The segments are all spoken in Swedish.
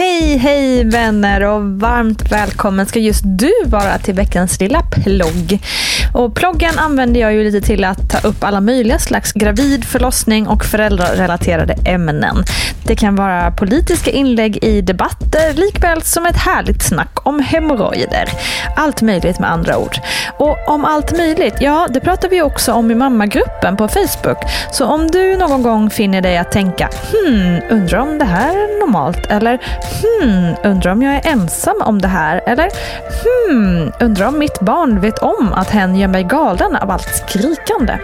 Hej, hej vänner och varmt välkommen ska just du vara till veckans lilla plogg. Och ploggen använder jag ju lite till att ta upp alla möjliga slags gravid, förlossning och föräldrarelaterade ämnen. Det kan vara politiska inlägg i debatter likväl som ett härligt snack om hemorrojder. Allt möjligt med andra ord. Och om allt möjligt, ja det pratar vi också om i mammagruppen på Facebook. Så om du någon gång finner dig att tänka hmm, undrar om det här är normalt eller hmm, undrar om jag är ensam om det här eller hmm, undrar om mitt barn vet om att hen gör mig galen av allt skrikande.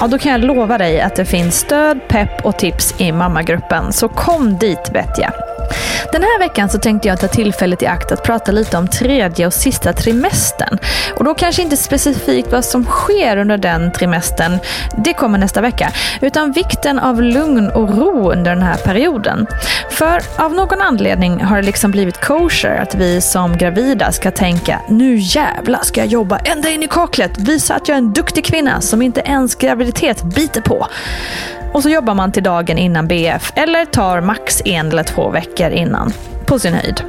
Ja, då kan jag lova dig att det finns stöd, pepp och tips i mammagruppen. Så kom dit vet jag. Den här veckan så tänkte jag ta tillfället i akt att prata lite om tredje och sista trimestern. Och då kanske inte specifikt vad som sker under den trimestern, det kommer nästa vecka, utan vikten av lugn och ro under den här perioden. För av någon anledning har det liksom blivit kosher att vi som gravida ska tänka nu jävla ska jag jobba ända in i kaklet, visa att jag är en duktig kvinna som inte ens graviditet biter på. Och så jobbar man till dagen innan BF eller tar max en eller två veckor innan. På sin höjd.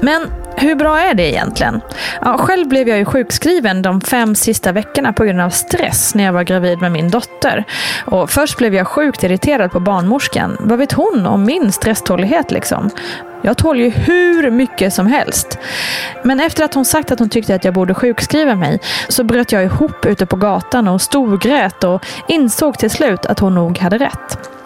Men hur bra är det egentligen? Ja, själv blev jag ju sjukskriven de fem sista veckorna på grund av stress när jag var gravid med min dotter. Och först blev jag sjukt irriterad på barnmorskan. Vad vet hon om min stresstålighet liksom? Jag tål ju hur mycket som helst. Men efter att hon sagt att hon tyckte att jag borde sjukskriva mig så bröt jag ihop ute på gatan och storgrät och insåg till slut att hon nog hade rätt.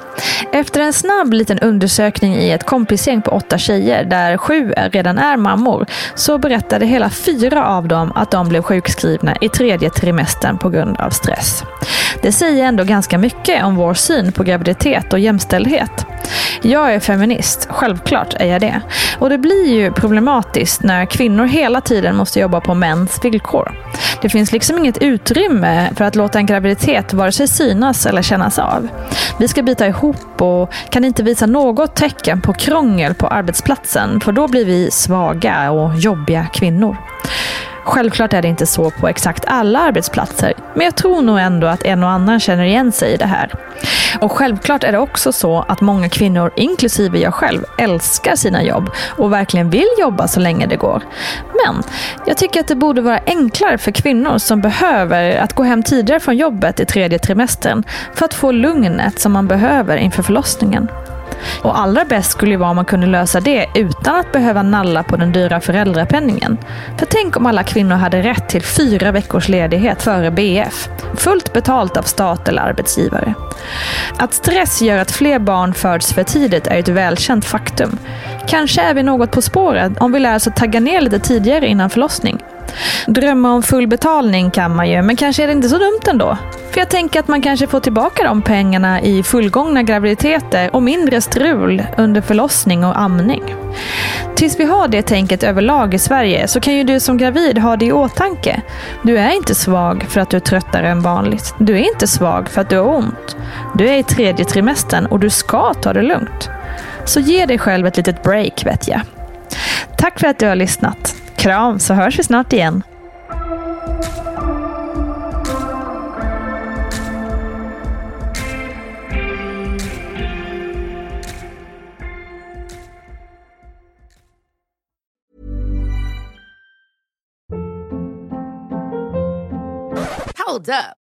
Efter en snabb liten undersökning i ett kompisgäng på åtta tjejer, där sju redan är mammor, så berättade hela fyra av dem att de blev sjukskrivna i tredje trimestern på grund av stress. Det säger ändå ganska mycket om vår syn på graviditet och jämställdhet. Jag är feminist, självklart är jag det. Och det blir ju problematiskt när kvinnor hela tiden måste jobba på mäns villkor. Det finns liksom inget utrymme för att låta en graviditet vare sig synas eller kännas av. Vi ska bita ihop och kan inte visa något tecken på krångel på arbetsplatsen för då blir vi svaga och jobbiga kvinnor. Självklart är det inte så på exakt alla arbetsplatser, men jag tror nog ändå att en och annan känner igen sig i det här. Och självklart är det också så att många kvinnor, inklusive jag själv, älskar sina jobb och verkligen vill jobba så länge det går. Men jag tycker att det borde vara enklare för kvinnor som behöver att gå hem tidigare från jobbet i tredje trimestern för att få lugnet som man behöver inför förlossningen. Och allra bäst skulle ju vara om man kunde lösa det utan att behöva nalla på den dyra föräldrapenningen. För tänk om alla kvinnor hade rätt till fyra veckors ledighet före BF. Fullt betalt av stat eller arbetsgivare. Att stress gör att fler barn föds för tidigt är ett välkänt faktum. Kanske är vi något på spåret om vi lär oss att tagga ner lite tidigare innan förlossning. Drömma om full betalning kan man ju, men kanske är det inte så dumt ändå. För jag tänker att man kanske får tillbaka de pengarna i fullgångna graviditeter och mindre strul under förlossning och amning. Tills vi har det tänket överlag i Sverige så kan ju du som gravid ha det i åtanke. Du är inte svag för att du är tröttare än vanligt. Du är inte svag för att du har ont. Du är i tredje trimestern och du ska ta det lugnt. Så ge dig själv ett litet break vet jag. Tack för att du har lyssnat. Kram så hörs vi snart igen. Hold up.